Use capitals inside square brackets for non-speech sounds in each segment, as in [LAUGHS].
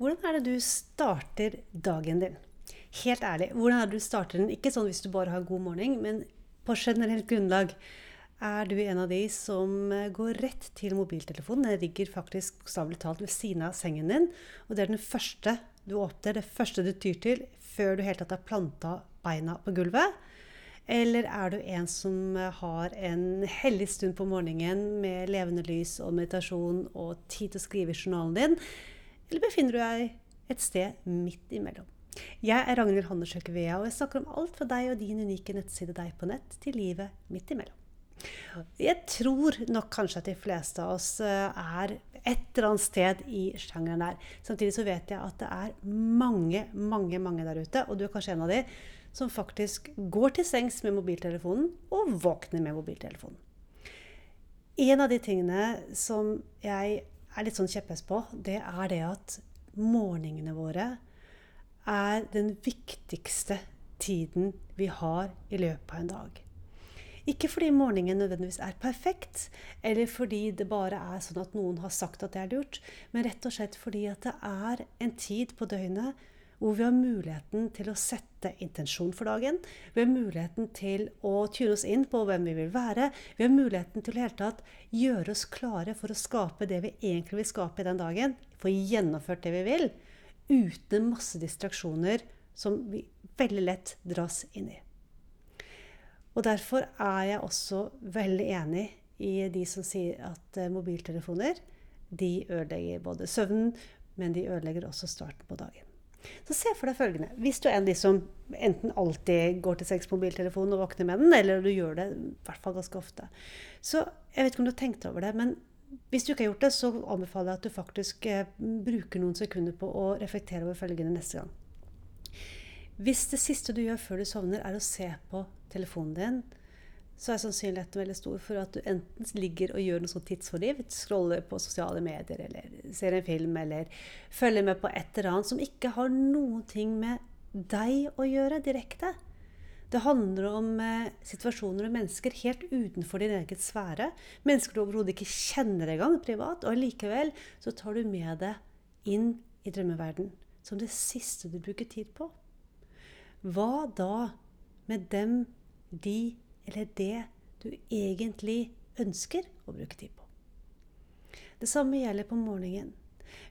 Hvordan er det du starter dagen din? Helt ærlig, hvordan er det du starter den? Ikke sånn hvis du bare har god morgen, men på generelt grunnlag. Er du en av de som eh, går rett til mobiltelefonen? Den ligger faktisk bokstavelig talt ved siden av sengen din. Og det er den første du åpner, det første du tyr til før du helt tatt har planta beina på gulvet? Eller er du en som har en hellig stund på morgenen med levende lys og meditasjon og tid til å skrive i journalen din? Eller befinner du deg et sted midt imellom? Jeg er Ragnhild Hannesjøk Vea, og jeg snakker om alt fra deg og din unike nettside Deg på nett til livet midt imellom. Jeg tror nok kanskje at de fleste av oss eh, er et eller annet sted i sjangeren der. Samtidig så vet jeg at det er mange, mange, mange der ute, og du er kanskje en av de, som faktisk går til sengs med mobiltelefonen og våkner med mobiltelefonen. En av de tingene som jeg er litt sånn kjepphest på, det er det at morgenene våre er den viktigste tiden vi har i løpet av en dag. Ikke fordi morgenen nødvendigvis er perfekt, eller fordi det bare er sånn at noen har sagt at det er lurt, men rett og slett fordi at det er en tid på døgnet hvor vi har muligheten til å sette intensjon for dagen. Vi har muligheten til å tune oss inn på hvem vi vil være. Vi har muligheten til å hele tatt gjøre oss klare for å skape det vi egentlig vil skape i den dagen. Få gjennomført det vi vil. Uten masse distraksjoner som vi veldig lett dras inn i. Og derfor er jeg også veldig enig i de som sier at eh, mobiltelefoner de ødelegger både søvnen, men de ødelegger også starten på dagen. Så se for deg følgende. Hvis du er en av de som enten alltid går til sex mobiltelefonen og våkner med den, eller du gjør det i hvert fall ganske ofte. Så jeg vet ikke om du har tenkt over det, men hvis du ikke har gjort det, så anbefaler jeg at du faktisk eh, bruker noen sekunder på å reflektere over følgende neste gang. Hvis det siste du gjør før du sovner, er å se på telefonen din, så er sannsynligheten veldig stor for at du enten ligger og gjør noe sånn tidsfordriv, scroller på sosiale medier eller ser en film eller følger med på et eller annet som ikke har noen ting med deg å gjøre direkte. Det handler om eh, situasjoner og mennesker helt utenfor din egen sfære. Mennesker du overhodet ikke kjenner engang privat. Og likevel så tar du med det inn i drømmeverden som det siste du bruker tid på. Hva da med dem, de eller det du egentlig ønsker å bruke tid på? Det samme gjelder på morgenen.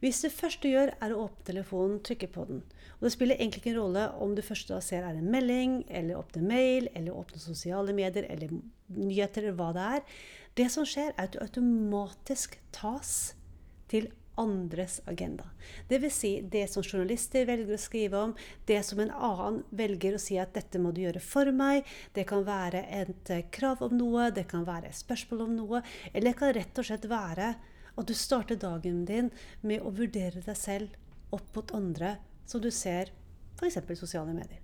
Hvis det første du gjør, er å åpne telefonen, trykke på den. Og det spiller egentlig ikke rolle om du først da ser er en melding, eller åpne mail, eller åpne sosiale medier, eller nyheter, eller hva det er. Det som skjer, er at du automatisk tas til andres agenda. Dvs. Si det som journalister velger å skrive om, det som en annen velger å si at 'dette må du gjøre for meg', det kan være et eh, krav om noe, det kan være et spørsmål om noe, eller det kan rett og slett være at du starter dagen din med å vurdere deg selv opp mot andre som du ser f.eks. sosiale medier.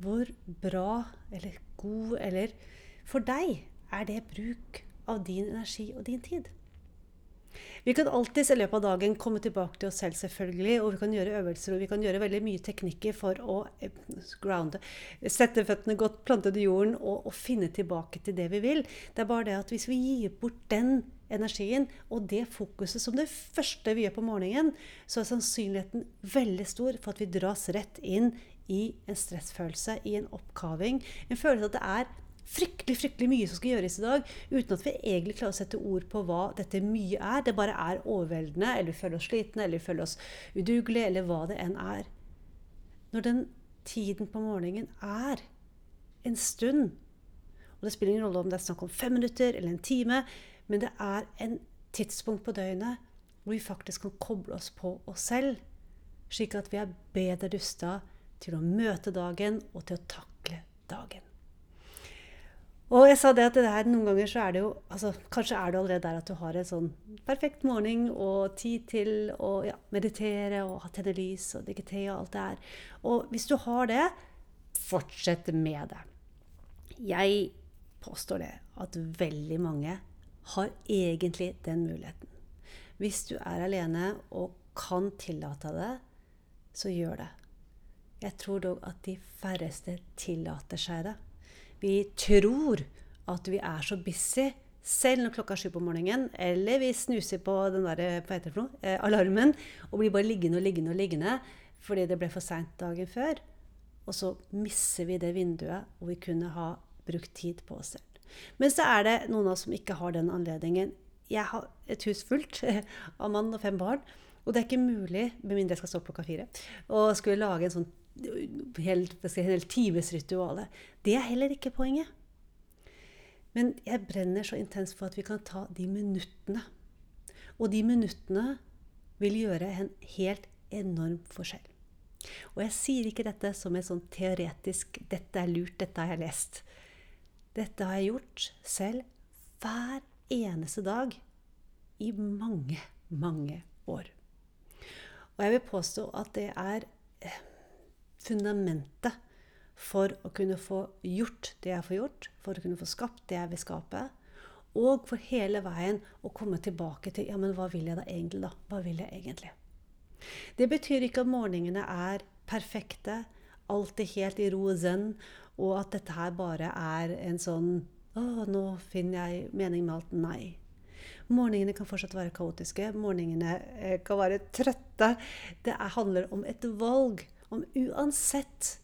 Hvor bra eller god eller for deg er det bruk av din energi og din tid? Vi kan alltid i løpet av dagen komme tilbake til oss selv, selvfølgelig. Og vi kan gjøre øvelser og vi kan gjøre veldig mye teknikker for å eh, grounde, sette føttene godt plantet i jorden og, og, finne tilbake til det vi vil. Det er bare det at hvis vi gir bort den energien og det fokuset som det første vi gjør på morgenen, så er sannsynligheten veldig stor for at vi dras rett inn i en stressfølelse, i en oppkaving. En følelse at det er fryktelig fryktelig mye som skal gjøres i dag, uten at vi egentlig klarer å sette ord på hva dette mye er. Det bare er overveldende, eller vi føler oss slitne, eller vi føler oss udugelige, eller hva det enn er. Når den tiden på morgenen er en stund, og det spiller ingen rolle om det er snakk om fem minutter eller en time, men det er en tidspunkt på døgnet hvor vi faktisk kan koble oss på oss selv, slik at vi er bedre rusta til å møte dagen og til å takle dagen. Og jeg sa det at det her, noen ganger så er det jo altså, Kanskje er det allerede der at du har en sånn perfekt morgen og tid til å ja, meditere og tenne lys og drikke te og alt det her. Og hvis du har det, fortsett med det. Jeg påstår det at veldig mange har egentlig den muligheten. Hvis du er alene og kan tillate det, så gjør det. Jeg tror dog at de færreste tillater seg det. Vi tror at vi er så busy selv når klokka er sju på morgenen, eller vi snuser på den der, hva heter eh, alarmen og blir bare liggende og liggende og liggende fordi det ble for seint dagen før. Og så misser vi det vinduet hvor vi kunne ha brukt tid på oss selv. Men så er det noen av oss som ikke har den anledningen. Jeg har et hus fullt [LAUGHS] av mann og fem barn. Og det er ikke mulig, med mindre jeg skal stå opp klokka fire, å skulle lage en sånn helt, helt timesritualet. Det er heller ikke poenget. Men jeg brenner så intenst for at vi kan ta de minuttene. Og de minuttene vil gjøre en helt enorm forskjell. Og jeg sier ikke dette som et sånn teoretisk 'dette er lurt, dette har jeg lest'. Dette har jeg gjort selv hver eneste dag i mange, mange år. Og jeg vil påstå at det er eh, fundamentet for å kunne få gjort det jeg får gjort, for å kunne få skapt det jeg vil skape, og for hele veien å komme tilbake til ja, men hva vil jeg da egentlig, da? Hva vil jeg egentlig? Det betyr ikke at morgenene er perfekte, alltid helt i ro og zen, og at dette her bare er en sånn å, nå finner jeg mening med alt. Nei. Morgenene kan fortsatt være kaotiske. Morgenene eh, kan være trøtte. Det handler om et valg. Om uansett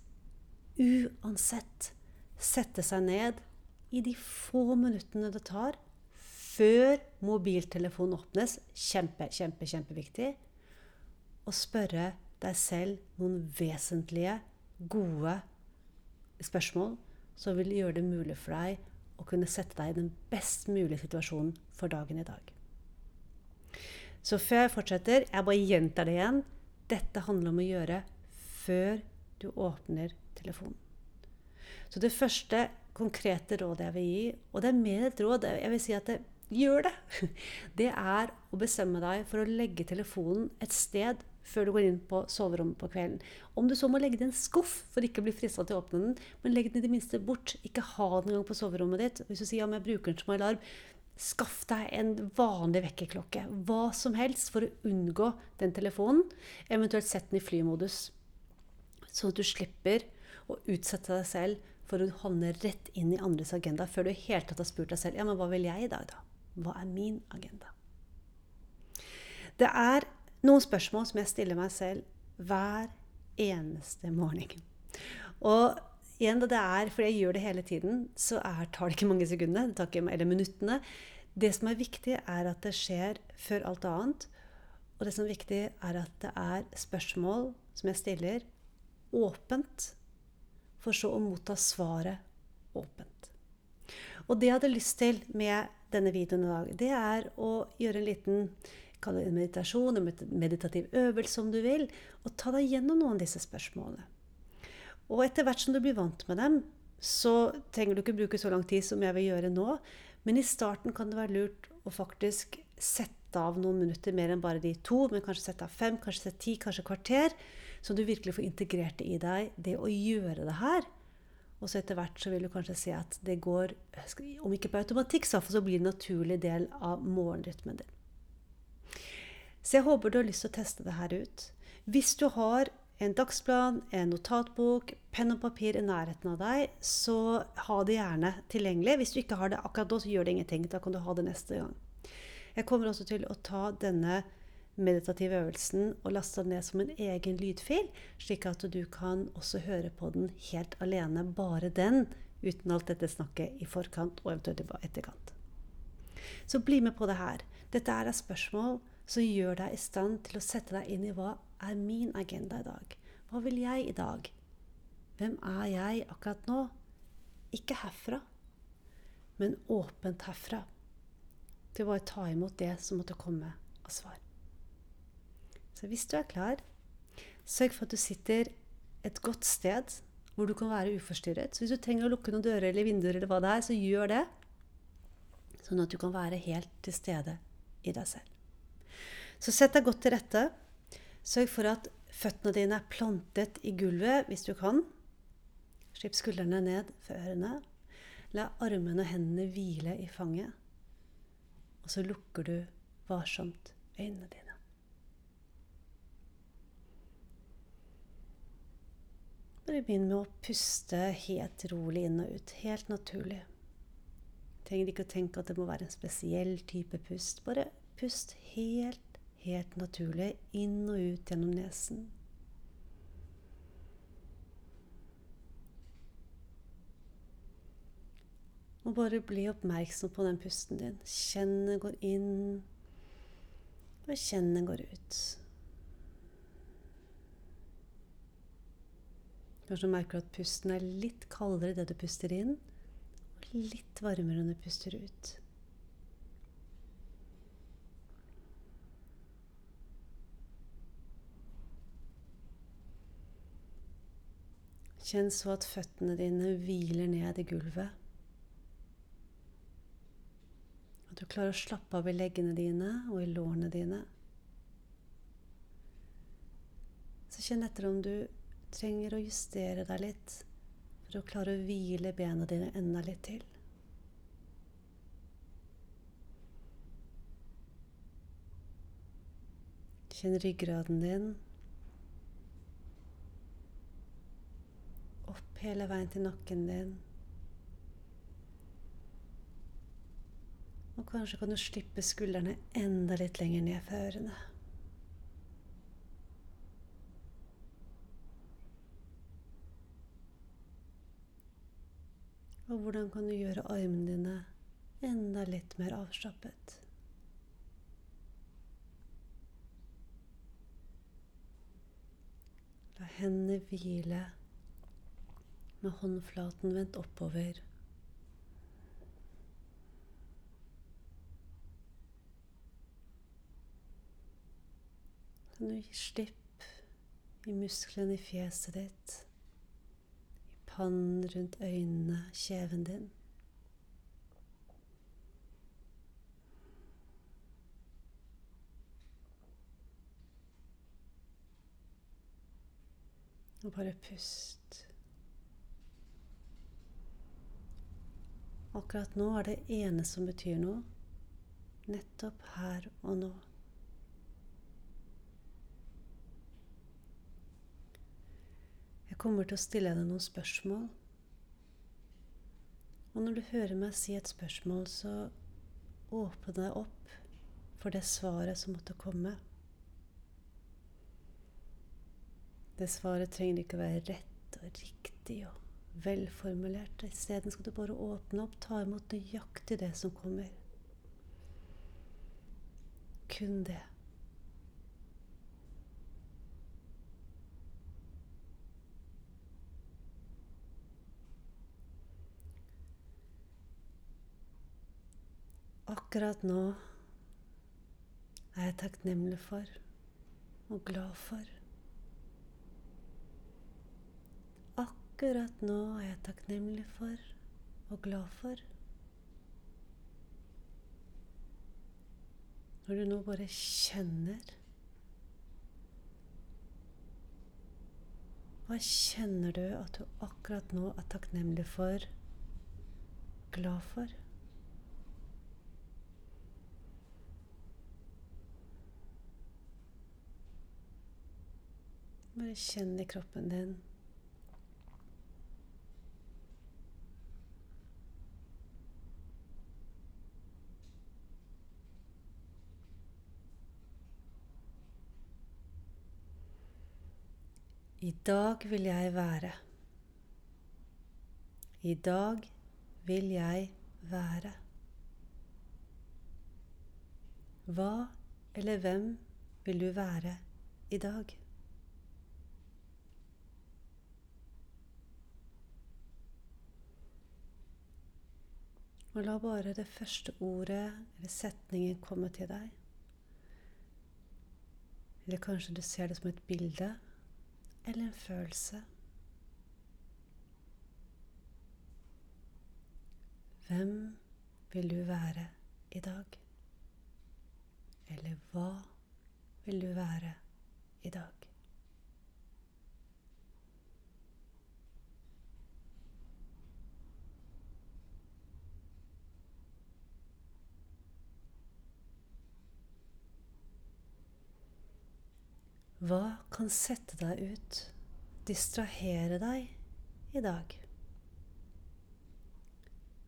uansett sette seg ned i de få minuttene det tar før mobiltelefonen åpnes, kjempe, kjempe, kjempeviktig, og spørre deg selv noen vesentlige, gode spørsmål som vil gjøre det mulig for deg å kunne sette deg i den best mulige situasjonen for dagen i dag. Så før jeg fortsetter, jeg bare gjentar det igjen. Dette handler om å gjøre før du åpner telefonen. Så det første konkrete rådet jeg vil gi, og det er mer et råd, jeg vil si at det, gjør det, [LAUGHS] det er å bestemme deg for å legge telefonen et sted før du går inn på soverommet på kvelden. Om du så må legge det i en skuff for ikke å bli frista til å åpne den, men legg den i det minste bort. Ikke ha den engang på soverommet ditt. Hvis du sier ja, jeg bruker den som alarm, skaff deg en vanlig vekkerklokke. Hva som helst for å unngå den telefonen. Eventuelt sett den i flymodus, sånn at du slipper å utsette deg selv for å havne rett inn i andres agenda før du i hele tatt har spurt deg selv ja, men hva vil jeg i dag, da? Hva er min agenda? Det er noen spørsmål som jeg stiller meg selv hver eneste morgen. Og igjen, det er, fordi jeg gjør det hele tiden, så er, tar det ikke mange sekundene, det tar ikke, eller minuttene. Det som er viktig, er at det skjer før alt annet. Og det som er viktig, er at det er spørsmål som jeg stiller åpent for så å motta svaret åpent. Og det jeg hadde lyst til med denne videoen i dag, det er å gjøre en liten en meditasjon, en meditativ øvelse om du vil, og ta deg gjennom noen av disse spørsmålene. Og etter hvert som du blir vant med dem, så trenger du ikke bruke så lang tid som jeg vil gjøre nå, men i starten kan det være lurt å faktisk sette av noen minutter mer enn bare de to, men kanskje sette av fem, kanskje sette ti, kanskje kvarter så du virkelig får integrert det i deg, det å gjøre det her. Og så etter hvert så vil du kanskje se at det går, om ikke på automatikk, så blir det en naturlig del av morgenrytmen din. Så jeg håper du har lyst til å teste det her ut. Hvis du har en dagsplan, en notatbok, penn og papir i nærheten av deg, så ha det gjerne tilgjengelig. Hvis du ikke har det akkurat da, så gjør det ingenting. Da kan du ha det neste gang. Jeg kommer også til å ta denne meditative øvelsen og laste den ned som en egen lydfil, slik at du kan også høre på den helt alene, bare den, uten alt dette snakket i forkant og eventuelt i etterkant. Så bli med på det her. Dette er et spørsmål som gjør deg i stand til å sette deg inn i hva er min agenda i dag? Hva vil jeg i dag? Hvem er jeg akkurat nå? Ikke herfra, men åpent herfra. Til å ta imot det som måtte komme av svar. Så hvis du er klar, sørg for at du sitter et godt sted hvor du kan være uforstyrret. Så hvis du trenger å lukke noen dører eller vinduer, eller hva det er, så gjør det. Sånn at du kan være helt til stede i deg selv. Så sett deg godt til rette. Sørg for at føttene dine er plantet i gulvet hvis du kan. Slipp skuldrene ned for ørene. La armene og hendene hvile i fanget. Og så lukker du varsomt øynene dine. Bare begynn med å puste helt rolig inn og ut. Helt naturlig. Trenger ikke å tenke at det må være en spesiell type pust. Bare pust helt, helt naturlig inn og ut gjennom nesen. Og bare bli oppmerksom på den pusten din. Kjenn den går inn, og kjenn den går ut. Kanskje du merker at pusten er litt kaldere idet du puster inn, og litt varmere når du puster ut. Kjenn så at føttene dine hviler ned i gulvet. At du klarer å slappe av i leggene dine og i lårene dine. Så kjenn etter om du trenger å justere deg litt for å klare å hvile bena dine enda litt til. Kjenn ryggraden din. Opp hele veien til nakken din. Og kanskje kan du slippe skuldrene enda litt lenger ned fra ørene. Og hvordan kan du gjøre armene dine enda litt mer avslappet? La hendene hvile med håndflaten vendt oppover. Kan du gi slipp i musklene i fjeset ditt, i rundt øynene, kjeven din. Og bare pust. Akkurat nå er det ene som betyr noe, nettopp her og nå. Kommer til å stille deg noen spørsmål. Og når du hører meg si et spørsmål, så åpne deg opp for det svaret som måtte komme. Det svaret trenger ikke å være rett og riktig og velformulert. Isteden skal du bare åpne opp, ta imot nøyaktig det som kommer. Kun det. Akkurat nå er jeg takknemlig for og glad for. Akkurat nå er jeg takknemlig for og glad for. Når du nå bare kjenner Hva kjenner du at du akkurat nå er takknemlig for, glad for? Bare kjenn i kroppen din. I dag vil jeg være. I dag vil jeg være. Hva eller hvem vil du være i dag? Og la bare det første ordet eller setningen komme til deg. Eller kanskje du ser det som et bilde eller en følelse. Hvem vil du være i dag? Eller hva vil du være i dag? Hva kan sette deg ut, distrahere deg i dag?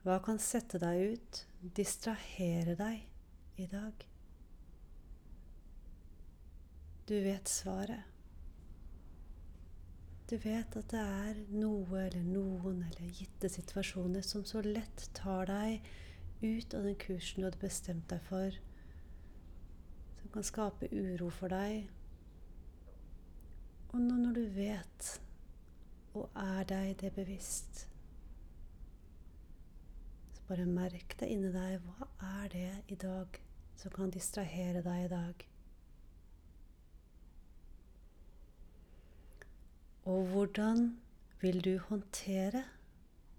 Hva kan sette deg ut, distrahere deg i dag? Du vet svaret. Du vet at det er noe eller noen eller gitte situasjoner som så lett tar deg ut av den kursen du hadde bestemt deg for, som kan skape uro for deg. Og nå når du vet og er deg det bevisst, så bare merk det inni deg. Hva er det i dag som kan distrahere deg i dag? Og hvordan vil du håndtere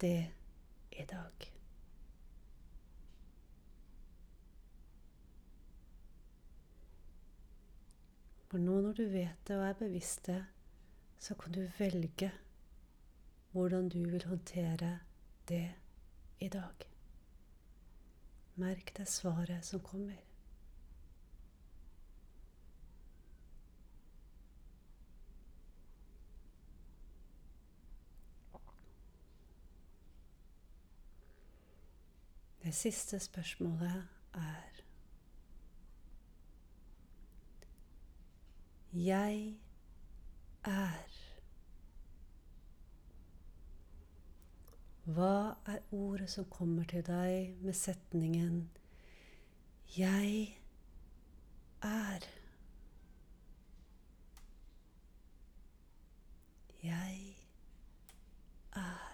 det i dag? For nå når du vet det og er bevisst det, så kan du velge hvordan du vil håndtere det i dag. Merk deg svaret som kommer. Det siste spørsmålet er Jeg er. Hva er ordet som kommer til deg med setningen 'Jeg er'? Jeg er.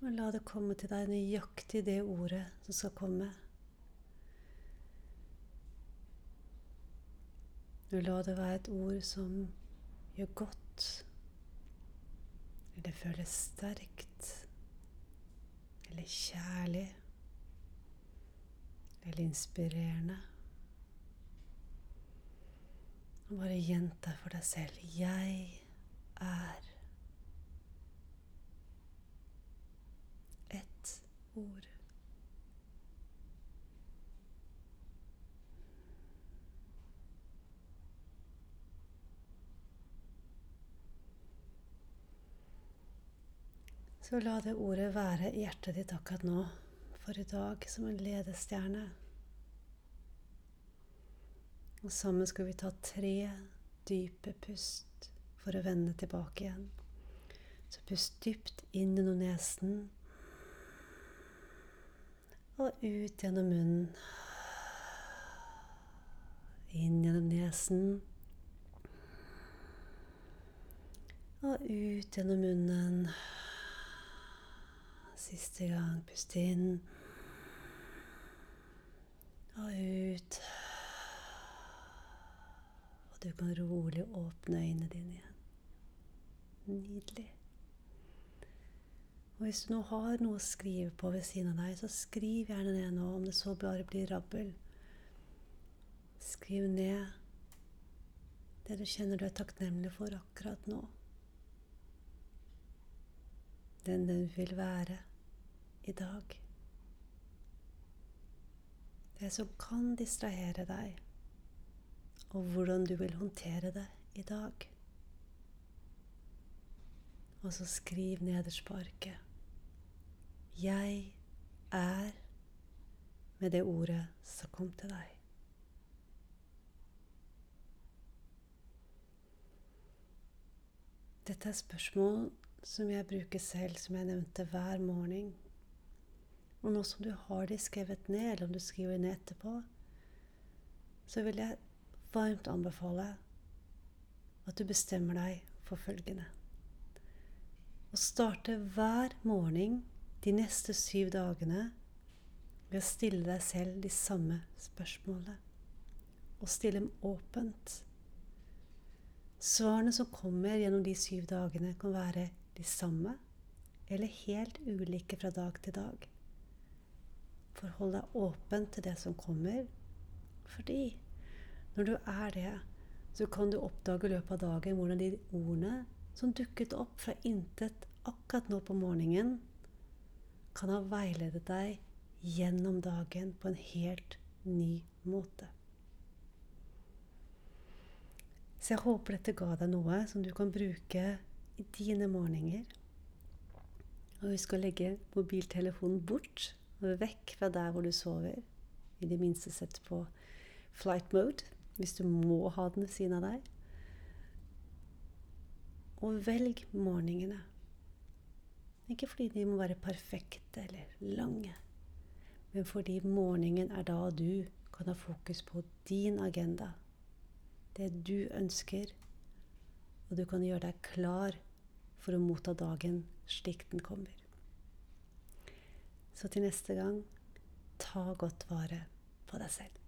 Og la det komme til deg nøyaktig det ordet som skal komme. Og la det være et ord som gjør godt, eller føles sterkt, eller kjærlig, eller inspirerende. Og bare gjenta for deg selv 'Jeg er'. Ord. Så la det ordet være i hjertet ditt akkurat nå, for i dag som en ledestjerne. Og sammen skal vi ta tre dype pust for å vende tilbake igjen. Så pust dypt inn gjennom nesen og ut gjennom munnen. Inn gjennom nesen. Og ut gjennom munnen. Siste gang. Pust inn. Og ut. Og du kan rolig åpne øynene dine igjen. Nydelig. Og hvis du nå har noe å skrive på ved siden av deg, så skriv gjerne ned nå, om det så bare blir rabbel. Skriv ned det du kjenner du er takknemlig for akkurat nå. Den du vil være i dag. Det som kan distrahere deg, og hvordan du vil håndtere det i dag. Og så skriv nederst på arket. Jeg er med det ordet som kom til deg. Dette er spørsmål som jeg bruker selv, som jeg nevnte, hver morgen. Og nå som du har de skrevet ned, eller om du skriver ned etterpå, så vil jeg varmt anbefale at du bestemmer deg for følgende. Å starte hver morgen de neste syv dagene ved å stille deg selv de samme spørsmålene. Og stille dem åpent. Svarene som kommer gjennom de syv dagene, kan være de samme eller helt ulike fra dag til dag. Forhold deg åpen til det som kommer, fordi når du er det, så kan du oppdage i løpet av dagen hvordan de ordene som dukket opp fra intet akkurat nå på morgenen, kan ha veiledet deg gjennom dagen på en helt ny måte. Så jeg håper dette ga deg noe som du kan bruke i dine morgener. Og husk å legge mobiltelefonen bort vekk fra der hvor du sover. I det minste sett på flight mode hvis du må ha den ved siden av deg. Og velg morgenene. Ikke fordi de må være perfekte eller lange, men fordi morgenen er da du kan ha fokus på din agenda. Det du ønsker, og du kan gjøre deg klar for å motta dagen slik den kommer. Så til neste gang ta godt vare på deg selv.